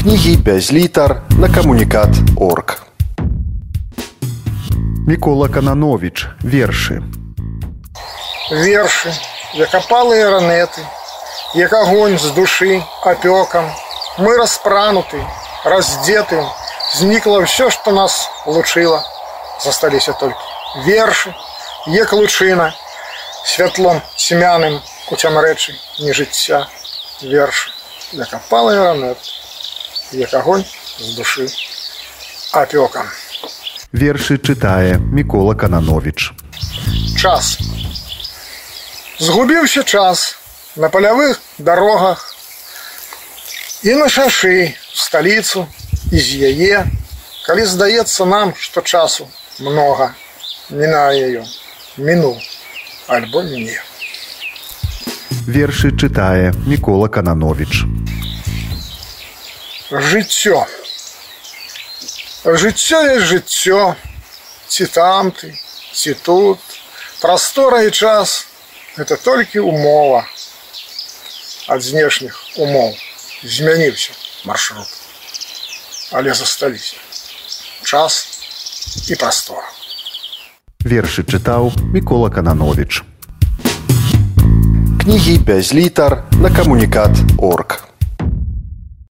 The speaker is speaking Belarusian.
кнігі без літар на камунікат орг. Мікола Кананович, вершы. вершы, як апалыя ранеты, як агонь з душы апёкам. Мы распрануты, раздзеты, знікла ўсё, што нас лучыла. Засталіся толькі вершы, як лучына, святлом цьмяным у цямрэчы не жыцця вершы, як апалыя ранеты, як агонь з душы апёкам. Вершы чытае Мікола Кананович. час. Згубіўся час на палявых дарогах і на шашы сталіцу і з яе, калі здаецца нам, што часу многа мінае ён мінуў альбо не. Вершы чытае Мікола Кананович. Жыццё. Жыццё есть жыццё, ці там ты, ці тут. Прастора і час это толькі умова ад знешніх умоў. Змяніўся маршрут. Але засталіся час і прастора. Вершы чытаў Мікола Кананович. Кнігі без літар на камунікат орг.